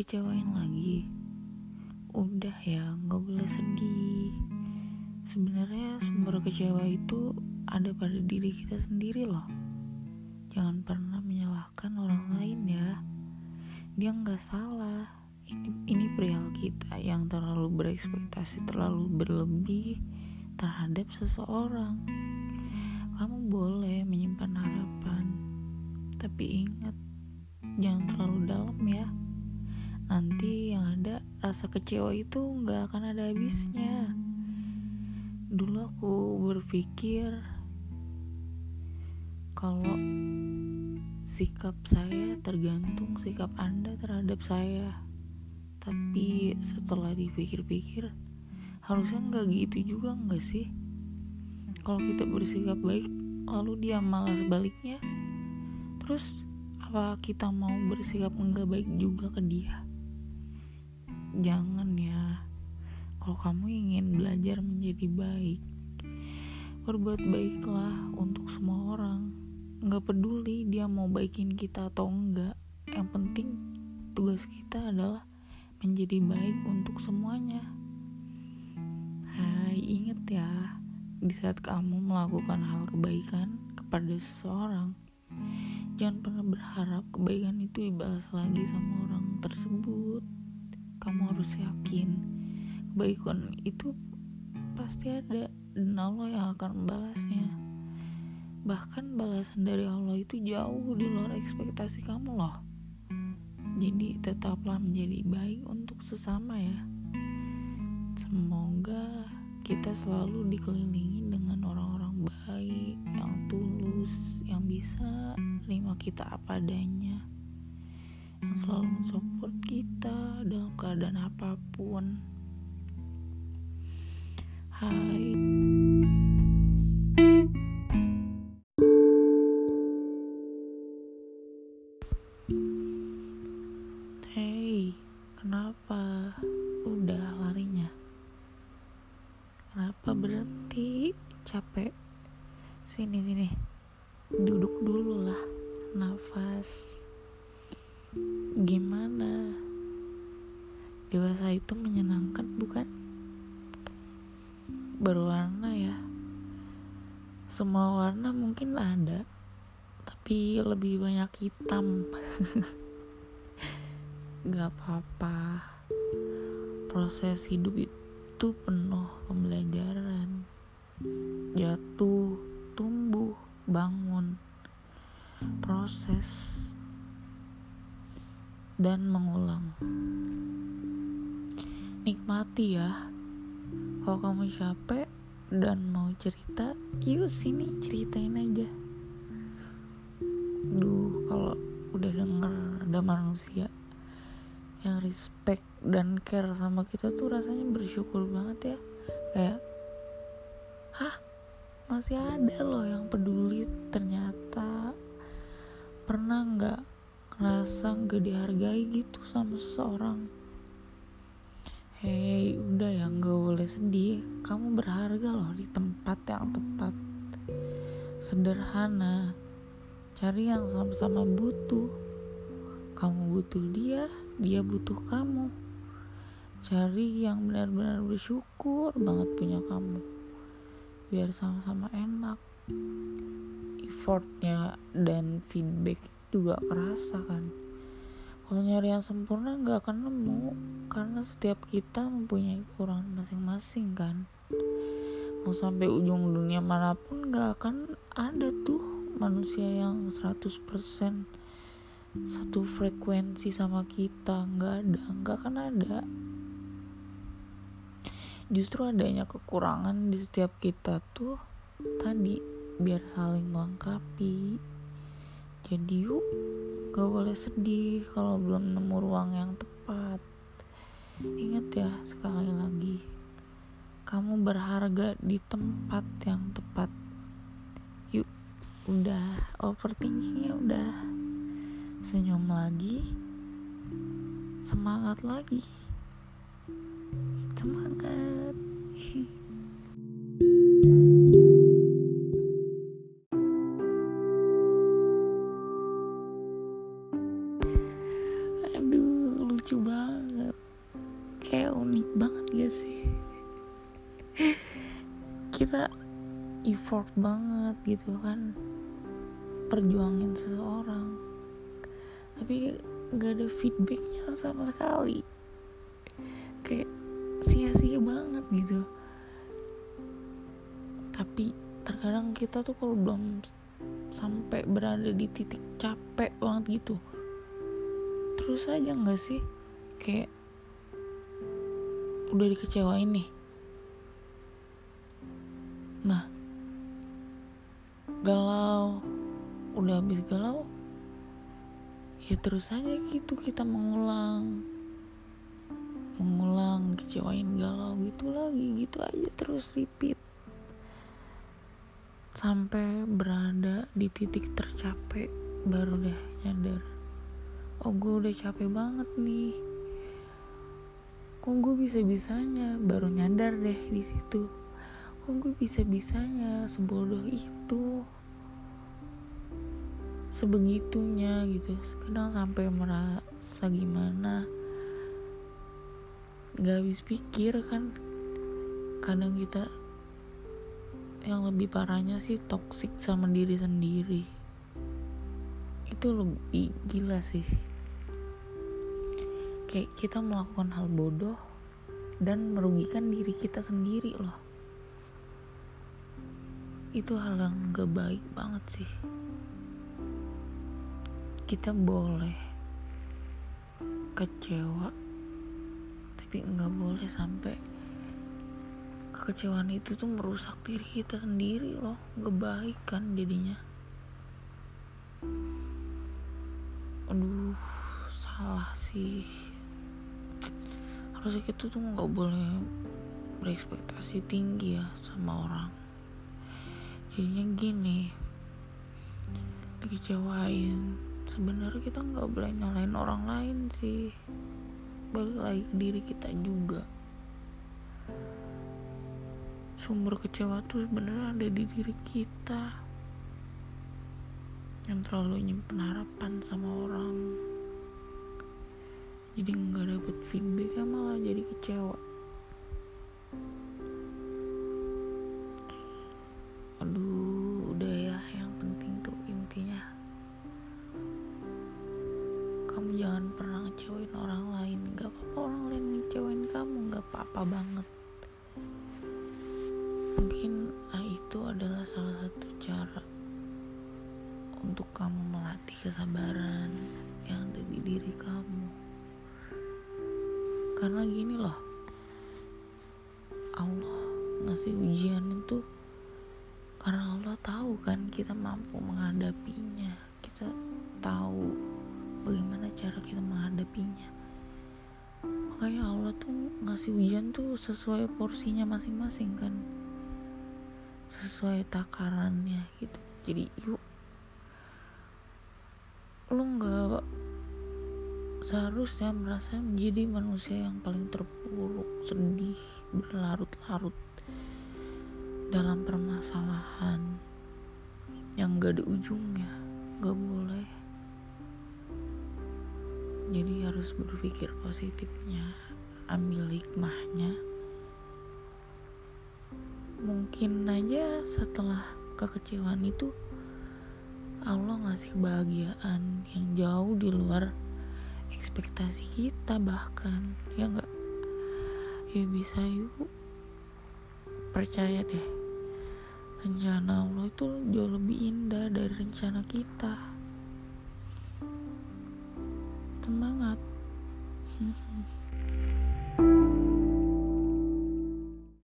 dikecewain lagi. Udah ya nggak boleh sedih. Sebenarnya sumber kecewa itu ada pada diri kita sendiri loh. Jangan pernah menyalahkan orang lain ya. Dia nggak salah. Ini ini perihal kita yang terlalu berekspektasi terlalu berlebih terhadap seseorang. Kamu boleh menyimpan harapan tapi ingat jangan terlalu dalam ya nanti yang ada rasa kecewa itu nggak akan ada habisnya. Dulu aku berpikir kalau sikap saya tergantung sikap anda terhadap saya. Tapi setelah dipikir-pikir harusnya nggak gitu juga nggak sih? Kalau kita bersikap baik lalu dia malah sebaliknya. Terus apa kita mau bersikap nggak baik juga ke dia jangan ya. Kalau kamu ingin belajar menjadi baik berbuat baiklah untuk semua orang. Nggak peduli dia mau baikin kita atau enggak yang penting tugas kita adalah menjadi baik untuk semuanya. Hai inget ya di saat kamu melakukan hal kebaikan kepada seseorang jangan pernah berharap kebaikan itu dibalas lagi sama orang tersebut kamu harus yakin. Kebaikan itu pasti ada dan Allah yang akan membalasnya. Bahkan balasan dari Allah itu jauh di luar ekspektasi kamu loh. Jadi tetaplah menjadi baik untuk sesama ya. Semoga kita selalu dikelilingi dengan orang-orang baik yang tulus yang bisa terima kita apa adanya selalu mensupport kita dalam keadaan apa pun. Hai. Dewasa itu menyenangkan bukan? Berwarna ya. Semua warna mungkin ada tapi lebih banyak hitam. Gak apa-apa. Proses hidup itu penuh cerita, yuk sini ceritain aja. Duh, kalau udah denger ada manusia yang respect dan care sama kita tuh rasanya bersyukur banget ya. Kayak, hah, masih ada loh yang peduli ternyata pernah nggak ngerasa gak dihargai gitu sama seseorang Hei udah ya gak boleh sedih. Kamu berharga loh di tempat yang tepat. Sederhana. Cari yang sama-sama butuh. Kamu butuh dia Dia butuh kamu. Cari yang benar-benar bersyukur banget punya kamu. Biar sama-sama enak. Effortnya dan feedback juga kerasa kan kalau nyari yang sempurna nggak akan nemu karena setiap kita mempunyai kekurangan masing-masing kan? Mau sampai ujung dunia mana pun nggak akan ada tuh manusia yang 100% satu frekuensi sama kita. Nggak ada nggak akan ada. Justru adanya kekurangan di setiap kita tuh tadi biar saling melengkapi. Jadi yuk gak boleh sedih kalau belum nemu ruang yang tepat. Ingat ya sekali lagi kamu berharga di tempat yang tepat. Yuk udah overthinkingnya udah. Senyum lagi. Semangat lagi. Semangat unik banget gak sih? Kita effort banget gitu kan perjuangin seseorang. Tapi gak ada feedbacknya sama sekali. Kayak sia-sia banget gitu. Tapi terkadang kita tuh kalau belum sampai berada di titik capek banget gitu terus aja nggak sih? Kayak udah dikecewain nih. Nah galau udah habis galau ya terus aja gitu kita mengulang mengulang kecewain galau gitu lagi gitu aja terus repeat. Sampai berada di titik tercapek baru deh nyadar oh gue udah capek banget nih kok gue bisa bisanya baru nyadar deh di situ? Kok gue bisa bisanya sebodoh itu? Sebegitunya gitu. Kadang sampai merasa gimana? Gak habis pikir kan? Kadang kita yang lebih parahnya sih toxic sama diri sendiri. Itu lebih gila sih kayak kita melakukan hal bodoh dan merugikan diri kita sendiri loh. Itu hal yang gak baik banget sih. Kita boleh kecewa tapi nggak boleh sampai kekecewaan itu tuh merusak diri kita sendiri loh. Nggak baik kan jadinya. Aduh salah sih harusnya kita tuh nggak boleh berekspektasi tinggi ya sama orang. Jadinya gini dikecewain. Sebenarnya kita nggak boleh nyalain orang lain sih. Balik lagi diri kita juga. Sumber kecewa tuh sebenarnya ada di diri kita. Yang terlalu nyimpen harapan sama orang jadi nggak dapet feedback malah jadi kecewa karena gini loh. Allah ngasih ujian itu karena Allah tahu kan kita mampu menghadapinya. Kita tahu bagaimana cara kita menghadapinya. Makanya Allah tuh ngasih ujian tuh sesuai porsinya masing-masing kan. Sesuai takarannya gitu. Jadi yuk seharusnya merasa menjadi manusia yang paling terpuruk sedih berlarut-larut dalam permasalahan yang gak ada ujungnya gak boleh. Jadi harus berpikir positifnya ambil hikmahnya. Mungkin aja setelah kekecewaan itu Allah ngasih kebahagiaan yang jauh di luar ekspektasi kita bahkan. Ya nggak? Ya bisa yuk. Percaya deh. Rencana Allah itu jauh lebih indah dari rencana kita. Semangat.